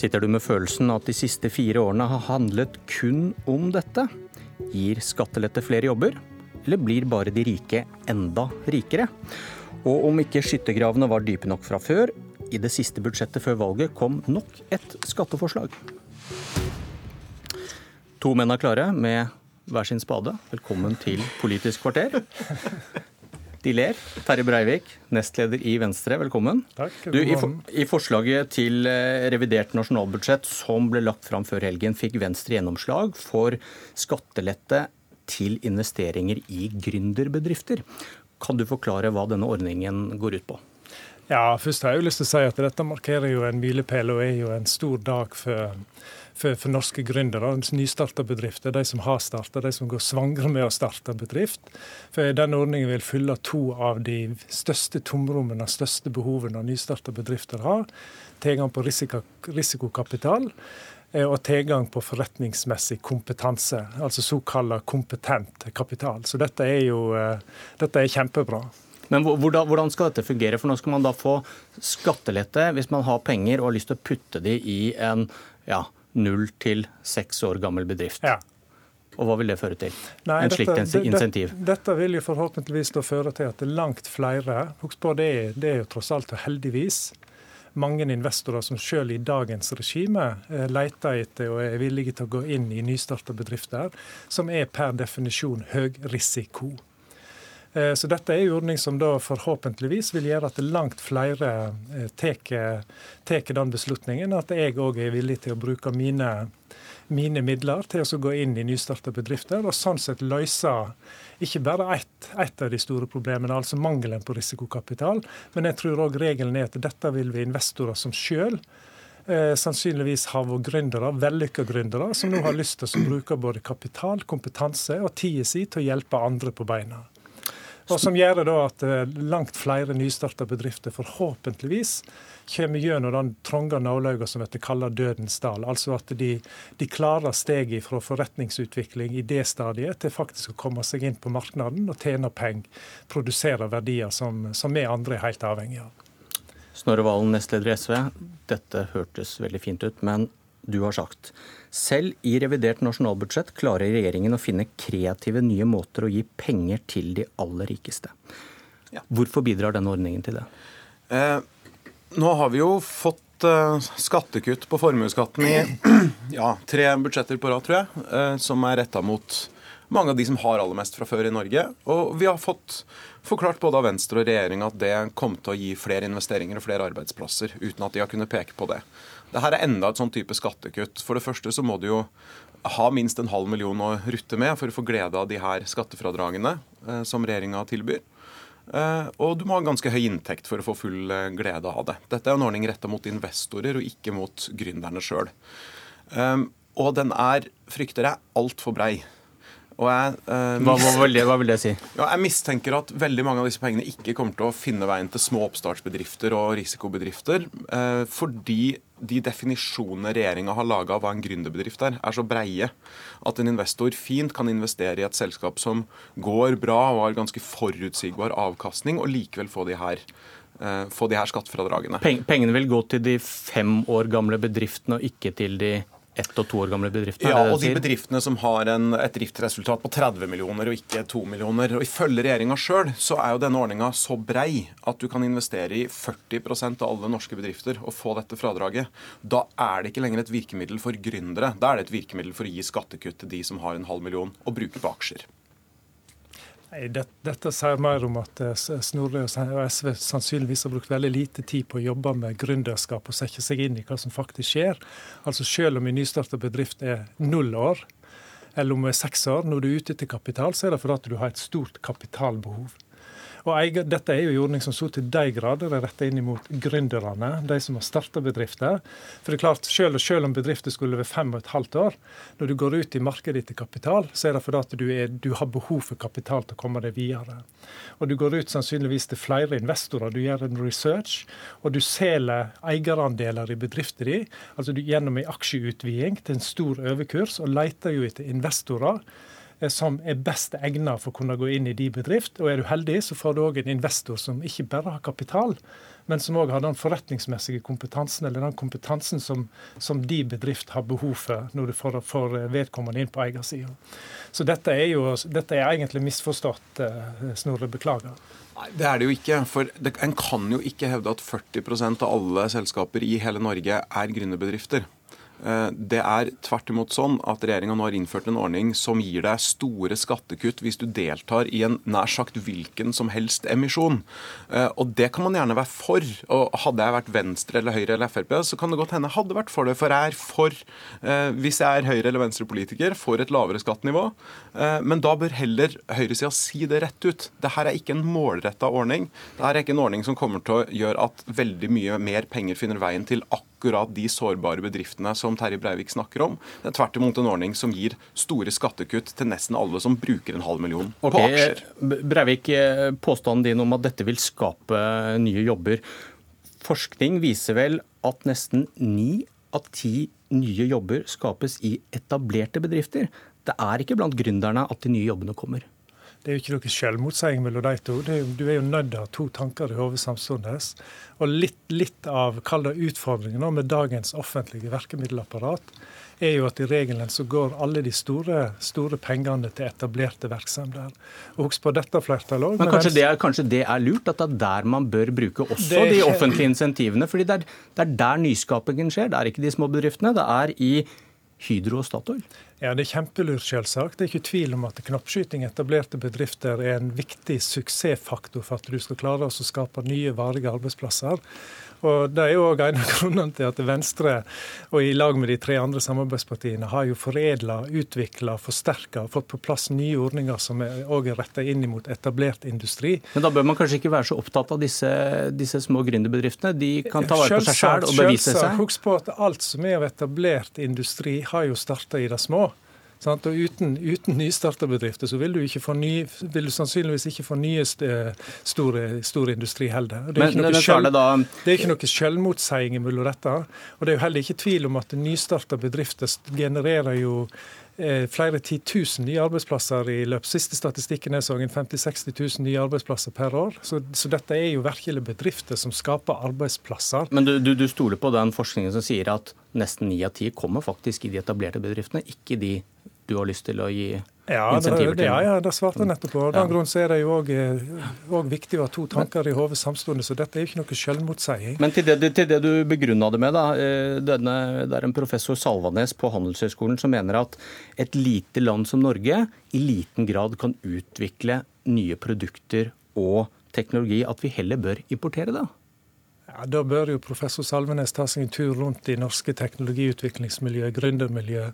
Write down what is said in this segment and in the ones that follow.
Sitter du med følelsen at de siste fire årene har handlet kun om dette? Gir skattelette flere jobber, eller blir bare de rike enda rikere? Og om ikke skyttergravene var dype nok fra før, i det siste budsjettet før valget kom nok et skatteforslag. To menn er klare med hver sin spade. Velkommen til Politisk kvarter. De ler. Terje Breivik, nestleder i Venstre, velkommen. Takk. Du, i, for, I forslaget til eh, revidert nasjonalbudsjett som ble lagt fram før helgen, fikk Venstre gjennomslag for skattelette til investeringer i gründerbedrifter. Kan du forklare hva denne ordningen går ut på? Ja, først har jeg jo lyst til å si at Dette markerer jo en milepæl og er jo en stor dag for for, for norske gründere, nystarta bedrifter, de som har starta, de som går svangre med å starte bedrift. For Denne ordningen vil fylle to av de største tomrommene, største behovene nystarta bedrifter har. Tilgang på risiko, risikokapital eh, og tilgang på forretningsmessig kompetanse, altså såkalt kompetent kapital. Så dette er jo eh, dette er kjempebra. Men hvordan skal dette fungere? For nå skal man da få skattelette hvis man har penger og har lyst til å putte de i en ja, null til seks år gammel bedrift. Ja. Og Hva vil det føre til? Nei, en slikt insentiv? Dette, dette, vil jo forhåpentligvis føre til at langt flere Husk på, det er, det er jo tross alt heldigvis mange investorer som selv i dagens regime eh, leter etter og er villige til å gå inn i nystarta bedrifter, som er per definisjon høy risiko. Eh, så dette er en ordning som da forhåpentligvis vil gjøre at langt flere eh, tar den beslutningen. At jeg òg er villig til å bruke mine, mine midler til å gå inn i nystarta bedrifter, og sånn sett løse ikke bare ett, ett, av de store problemene, altså mangelen på risikokapital, men jeg tror òg regelen er at dette vil vi investorer som sjøl eh, sannsynligvis har vært gründere, vellykka gründere, som nå har lyst til å bruke både kapital, kompetanse og tida si til å hjelpe andre på beina. Og som gjør det da at eh, langt flere nystarta bedrifter forhåpentligvis kommer gjennom den trange nålauga som blir kalt dødens dal. Altså at de, de klarer steget fra forretningsutvikling i det stadiet til faktisk å komme seg inn på markedet og tjene penger, produsere verdier som, som vi andre er helt avhengig av. Snorre Valen, nestleder i SV. Dette hørtes veldig fint ut, men du har sagt. Selv i revidert nasjonalbudsjett klarer regjeringen å finne kreative nye måter å gi penger til de aller rikeste. Ja. Hvorfor bidrar denne ordningen til det? Eh, nå har vi jo fått eh, skattekutt på formuesskatten i ja, tre budsjetter på rad, tror jeg, eh, som er retta mot mange av de som har aller mest fra før i Norge. Og vi har fått forklart både av Venstre og regjeringa at det kom til å gi flere investeringer og flere arbeidsplasser, uten at de har kunnet peke på det. Dette er enda et sånn type skattekutt. For det første så må du jo ha minst en halv million å rutte med for å få glede av de her skattefradragene eh, som regjeringa tilbyr. Eh, og du må ha ganske høy inntekt for å få full eh, glede av det. Dette er en ordning retta mot investorer og ikke mot gründerne sjøl. Og den er, frykter jeg, altfor brei. Jeg, eh, hva, hva, vil det, hva, vil det, si? Ja, jeg mistenker at veldig mange av disse pengene ikke kommer til å finne veien til små oppstartsbedrifter og risikobedrifter. Eh, fordi de definisjonene regjeringa har laga av hva en gründerbedrift er, er så breie at en investor fint kan investere i et selskap som går bra og har ganske forutsigbar avkastning, og likevel få de her eh, få de her skattefradragene. Pengene vil gå til de fem år gamle bedriftene og ikke til de ett og to år gamle bedrifter? Ja, og de bedriftene som har en, et driftsresultat på 30 millioner og ikke 2 millioner. Og Ifølge regjeringa sjøl så er jo denne ordninga så brei at du kan investere i 40% av alle norske bedrifter og få dette fradraget. Da er det ikke lenger et virkemiddel for gründere. Da er det et virkemiddel for å gi skattekutt til de som har en halv million og bruke på aksjer. Nei, det, Dette sier mer om at eh, Snorre og SV sannsynligvis har brukt veldig lite tid på å jobbe med gründerskap og sette seg inn i hva som faktisk skjer. Altså Selv om en nystarta bedrift er null år, eller om det er seks år, når du er ute etter kapital, så er det fordi du har et stort kapitalbehov. Og eier, Dette er jo en ordning som så til de grader er retta inn mot gründerne, de som har starta bedrifter. For det er klart, selv, selv om bedrifter skulle være fem og et halvt år, når du går ut i markedet etter kapital, så er det fordi at du, er, du har behov for kapital til å komme deg videre. Og Du går ut sannsynligvis til flere investorer, du gjør en research, og du selger eierandeler i bedriften din, altså gjennom en aksjeutviding til en stor overkurs, og leter jo etter investorer som er best egnet for å kunne gå inn i de bedrift. Og er du heldig, så får du òg en investor som ikke bare har kapital, men som òg har den forretningsmessige kompetansen, eller den kompetansen som, som de bedrift har behov for når du får, får vedkommende inn på eiersida. Så dette er jo dette er egentlig misforstått, Snorre. Beklager. Nei, Det er det jo ikke. For det, En kan jo ikke hevde at 40% av alle selskaper i hele Norge er gründerbedrifter. Eh, det er tvert imot sånn at regjeringa nå har innført en ordning som gir deg store skattekutt hvis du deltar i en nær sagt hvilken som helst emisjon. Eh, og det kan man gjerne være for. Og hadde jeg vært Venstre eller Høyre eller Frp, så kan det godt hende jeg hadde vært for det. For jeg er for, eh, hvis jeg er Høyre- eller Venstre-politiker, for et lavere skattenivå. Men da bør heller høyresida si det rett ut. Dette er ikke en målretta ordning. Dette er ikke en ordning som kommer til å gjøre at veldig mye mer penger finner veien til akkurat akkurat de sårbare bedriftene som Terje Breivik snakker om. Det er tvert imot en ordning som gir store skattekutt til nesten alle som bruker en halv million på aksjer. Breivik, eh, påstanden din om at dette vil skape nye jobber. Forskning viser vel at nesten ni av ti nye jobber skapes i etablerte bedrifter. Det er ikke blant gründerne at de nye jobbene kommer. Det er jo ikke noe selvmotsigelse mellom de to. Er, du er jo nødt til å ha to tanker i hodet samtidig. Og litt, litt av utfordringen med dagens offentlige virkemiddelapparat er jo at i regelen så går alle de store, store pengene til etablerte virksomheter. Og husk på dette flertallet òg. Men kanskje det, er, kanskje det, er, lurt? At det er der man bør bruke også det, de offentlige insentivene? fordi det er, det er der nyskapingen skjer. Det er ikke de små bedriftene. Det er i Hydro og Statoil. Ja, Det er kjempelurt, selvsagt. Det er ikke tvil om at knoppskyting i etablerte bedrifter er en viktig suksessfaktor for at du skal klare å skape nye, varige arbeidsplasser. Og Det er jo en av grunnene til at Venstre, og i lag med de tre andre samarbeidspartiene, har jo foredla, utvikla, forsterka og fått på plass nye ordninger som òg er, er retta inn mot etablert industri. Men da bør man kanskje ikke være så opptatt av disse, disse små gründerbedriftene? De kan ta vare på seg sjøl og bevise seg? Husk på at alt som er av etablert industri, har jo starta i det små. Sant? Og uten, uten nystarta bedrifter så vil du, ikke få ny, vil du sannsynligvis ikke få nye store, store industri heller. Det er, Men, noe, da... det er ikke noe selvmotsigelse mellom dette. Og det er jo heller ikke tvil om at nystarta bedrifter genererer jo eh, flere titusen nye arbeidsplasser i løpet. Siste statistikken er sånn 50 60 000 nye arbeidsplasser per år. Så, så, dette er jo virkelig bedrifter som skaper arbeidsplasser. Men du, du, du stoler på den forskningen som sier at nesten ni av ti kommer faktisk i de etablerte bedriftene, ikke de du har lyst til å gi ja, insentiver til? Ja, ja, det svarte jeg nettopp på. Av den ja. grunn så er det jo òg eh, viktig å ha to tanker i hodet samtidig, så dette er jo ikke noe selvmotseiing. Men til det, til det du begrunna det med, da. Eh, denne, det er en professor Salvanes på Handelshøyskolen som mener at et lite land som Norge i liten grad kan utvikle nye produkter og teknologi, at vi heller bør importere det? Ja, Da bør jo professor Salvenes ta seg en tur rundt i norske teknologiutviklingsmiljø, gründermiljø,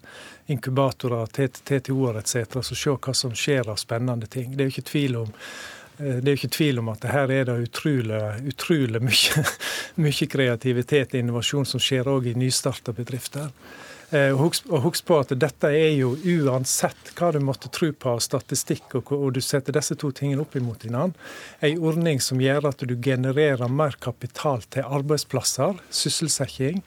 inkubatorer, TTO-er etc. og se hva som skjer av spennende ting. Det er jo ikke tvil om eh, det er jo ikke tvil om at her er det utrolig, utrolig mye, mye kreativitet og innovasjon som skjer òg i nystarta bedrifter. Eh, og husk på at dette er jo uansett hva du måtte tro på av statistikk, og du setter disse to tingene opp imot hverandre, en ordning som gjør at du genererer mer kapital til arbeidsplasser, sysselsetting,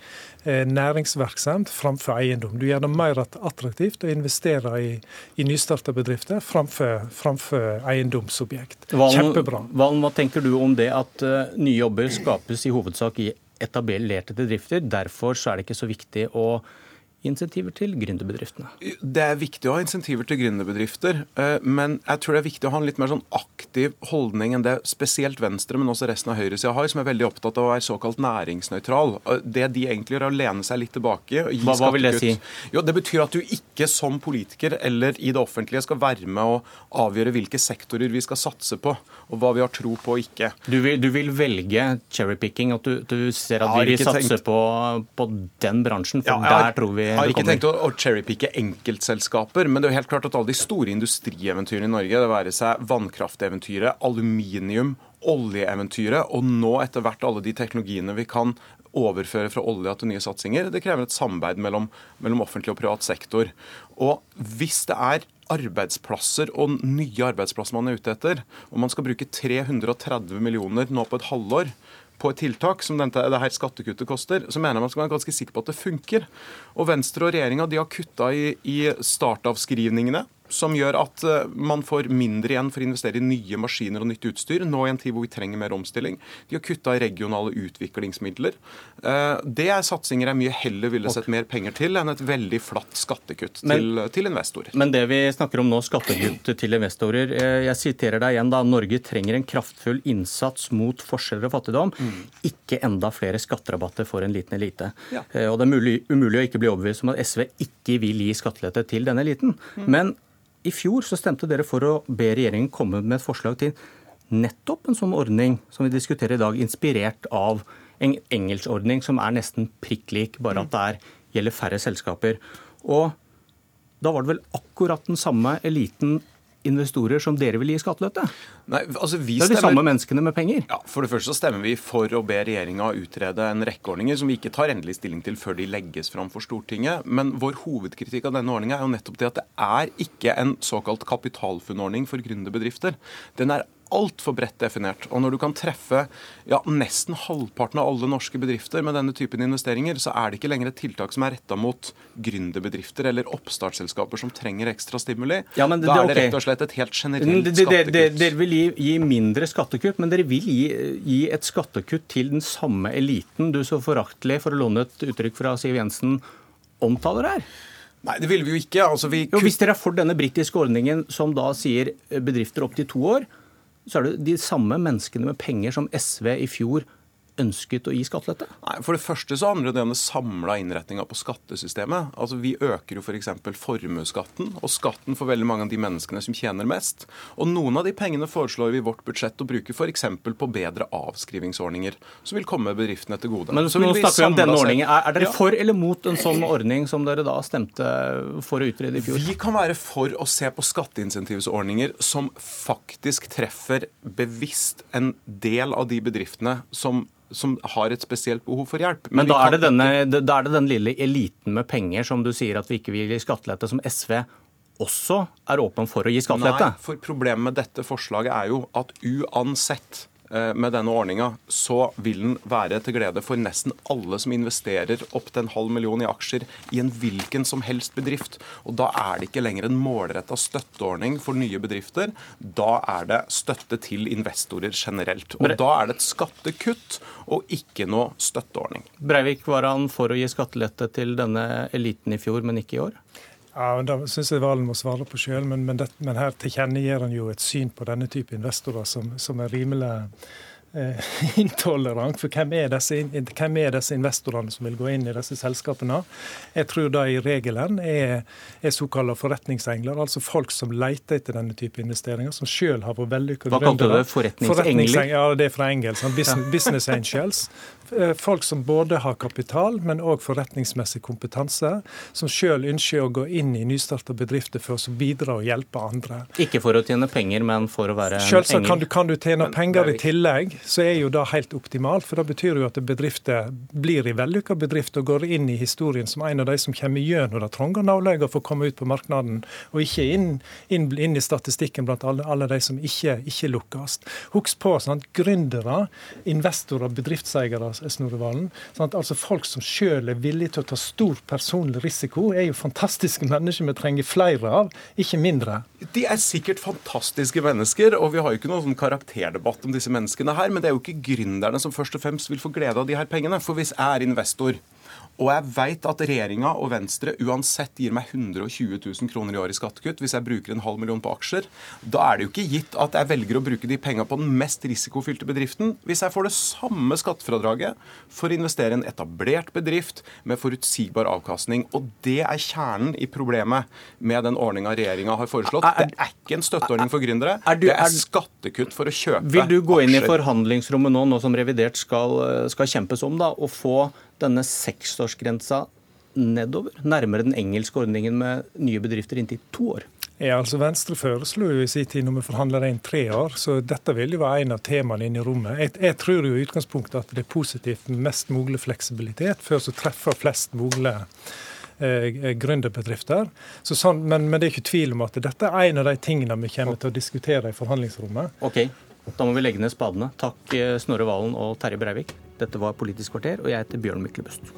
eh, næringsvirksomhet framfor eiendom. Du gjør det mer attraktivt å investere i, i nystarta bedrifter framfor, framfor eiendomsobjekt. Kjempebra. Valen, hva tenker du om det at uh, nye jobber skapes i hovedsak i etablerte bedrifter? Derfor så er det ikke så viktig å insentiver til gründerbedriftene? Det er viktig å ha insentiver til gründerbedrifter, eh, men jeg tror det er viktig å ha en litt mer sånn aktiv holdning enn det spesielt Venstre, men også resten av høyresida har, som er veldig opptatt av å være såkalt næringsnøytral. Eh, det de egentlig gjør, er å lene seg litt tilbake. og gi hva, hva vil det si? Jo, Det betyr at du ikke som politiker eller i det offentlige skal være med å avgjøre hvilke sektorer vi skal satse på, og hva vi har tro på og ikke. Du vil, du vil velge cherrypicking, at du, du ser at vi satser satse på, på, den bransjen, for ja, der tror vi jeg har ikke tenkt å, å cherrypicke enkeltselskaper, men det er jo helt klart at alle de store industrieventyrene i Norge, det være seg vannkrafteventyret, aluminium, oljeeventyret, og nå etter hvert alle de teknologiene vi kan overføre fra olje til nye satsinger, det krever et samarbeid mellom, mellom offentlig og privat sektor. Og hvis det er arbeidsplasser og nye arbeidsplasser man er ute etter, og man skal bruke 330 millioner nå på et halvår, på et tiltak som dette, det her skattekuttet koster, så mener jeg man skal være ganske sikker på at det funker. Og Venstre og regjeringa har kutta i, i startavskrivningene som gjør at eh, man får mindre igjen for å investere i nye maskiner og nytt utstyr, nå i en tid hvor vi trenger mer omstilling. De har kutta i regionale utviklingsmidler. Eh, det er satsinger jeg mye heller ville sett mer penger til enn et veldig flatt skattekutt men, til, til, investorer. Men det vi snakker om nå, skattekutt til investorer. Eh, jeg siterer deg igjen da. Norge trenger en kraftfull innsats mot forskjeller og fattigdom. Mm. Ikke enda flere skatterabatter for en liten elite. Ja. Og det er mulig, umulig å ikke bli overbevist om at SV ikke vil gi skattelette til denne eliten. Mm. Men i fjor så stemte dere for å be regjeringen komme med et forslag til nettopp en sånn ordning som vi diskuterer i dag, inspirert av en engelsk ordning som er nesten prikk lik, bare at det er, gjelder færre selskaper. Og da var det vel akkurat den samme eliten investorer som dere vil gi skattelette? Nei, altså vi det er de samme menneskene med penger. Ja, For det første så stemmer vi for å be regjeringa utrede en rekke ordninger som vi ikke tar endelig stilling til før de legges fram for Stortinget. Men vår hovedkritikk av denne ordninga er jo nettopp det at det er ikke en såkalt kapitalfunnordning for gründerbedrifter. Den er altfor bredt definert. Og når du kan treffe ja, nesten halvparten av alle norske bedrifter med denne typen investeringer, så er det ikke lenger et tiltak som er retta mot gründerbedrifter eller oppstartsselskaper som trenger ekstra stimuli. Ja, det, da er det rett og slett et helt generelt skattekutt. Dere vil gi, gi, mindre skattekutt, men dere vil gi, gi, et skattekutt til den samme eliten du så foraktelig, for å låne et uttrykk fra Siv Jensen, omtaler her? Nei, det ville vi jo ikke. Altså, vi... jo, hvis dere er for denne britiske ordningen som da sier bedrifter opp til to år, så er det de samme menneskene med penger som SV i fjor ønsket å gi skattelette? Nei, For det første så handler det om det samla innretninga på skattesystemet. Altså Vi øker jo f.eks. For formuesskatten og skatten for veldig mange av de menneskene som tjener mest. Og noen av de pengene foreslår vi i vårt budsjett å bruke f.eks. på bedre avskrivingsordninger, som vil komme bedriftene til gode. Men nå snakker vi om denne ordningen. Er, er dere ja. for eller mot en sånn ordning som dere da stemte for å utrede i fjor? Vi kan være for å se på skatteinsentivsordninger som faktisk treffer bevisst en del av de bedriftene som som har et spesielt behov for hjelp. Men, Men da, er denne, da, er det den lille eliten med penger som du sier at vi ikke vil gi skattelette, som SV også er åpen for å gi skattelette? Nei, for problemet med dette forslaget er jo at uansett med denne ordninga, så vil den være til glede for nesten alle som investerer opp til en halv million i aksjer i en hvilken som helst bedrift. Og Da er det ikke lenger en målretta støtteordning for nye bedrifter. Da er det støtte til investorer generelt. Og Da er det et skattekutt og ikke noe støtteordning. Breivik, var han for å gi skattelette til denne eliten i fjor, men ikke i år? Ja, Da syns jeg Valen må svare på sjøl, men, men, men, her tilkjennegir han jo et syn på denne type investorer som, som er rimelig eh, intolerant. For hvem er, disse, hvem er, disse, investorene som vil gå inn i disse selskapene? Jeg tror da i regelen er, er såkalte forretningsengler, altså folk som leter etter denne type investeringer, som sjøl har vært vellykkede Hva kalte du det? Forretningsengler? Ja, det er fra engelsk. Sånn business, business angels. Eh, folk som både har kapital, men òg forretningsmessig kompetanse, som sjøl ønsker å gå inn i nystarta bedrifter for å bidra og hjelpe andre. Ikke for å tjene penger, men for å være Selvsagt kan du, kan du tjene penger i tillegg, så er jo det helt optimalt. For det betyr jo at bedrifter blir i vellykka bedrift og går inn i historien som en av de som kommer gjennom det trange nåløyet for å komme ut på markedet, og ikke inn, inn, inn, i statistikken blant alle, alle de som ikke, ikke lukkes. Husk på sant, gründere, investorer, bedriftseiere Snorre Valen. Sånn altså Folk som sjøl er villige til å ta stor personlig risiko, er jo fantastiske mennesker vi trenger flere av, ikke mindre. De er sikkert fantastiske mennesker, og vi har jo ikke noen sånn karakterdebatt om disse menneskene her, men det er jo ikke gründerne som først og fremst vil få glede av de her pengene. For hvis jeg er investor og jeg veit at regjeringa og Venstre uansett gir meg 120 000 kroner i år i skattekutt hvis jeg bruker en halv million på aksjer. Da er det jo ikke gitt at jeg velger å bruke de penga på den mest risikofylte bedriften. Hvis jeg får det samme skattefradraget for å investere i en etablert bedrift med forutsigbar avkastning. Og det er kjernen i problemet med den ordninga regjeringa har foreslått. Det er ikke en støtteordning for gründere. Det er skattekutt for å kjøpe aksjer. Vil du gå inn i forhandlingsrommet nå, nå som revidert skal, skal kjempes om, da, og få denne seksårsgrensa nedover, nærmere den engelske ordningen med nye bedrifter inntil to år? Ja, altså Venstre foreslo jo i sin tid når vi forhandla inn tre år, så dette vil jo være en av temaene inne i rommet. Jeg, jeg, tror jo i utgangspunktet at det er positivt med mest mulig fleksibilitet før så treffer flest mulig eh, gründerbedrifter. Sånn, men, men, det er ikke tvil om at dette er en av de tingene vi kommer til å diskutere i forhandlingsrommet. Ok, da må vi legge ned spadene. Takk eh, Snorre Valen og Terje Breivik. Dette var Politisk kvarter, og jeg heter Bjørn Myklebust.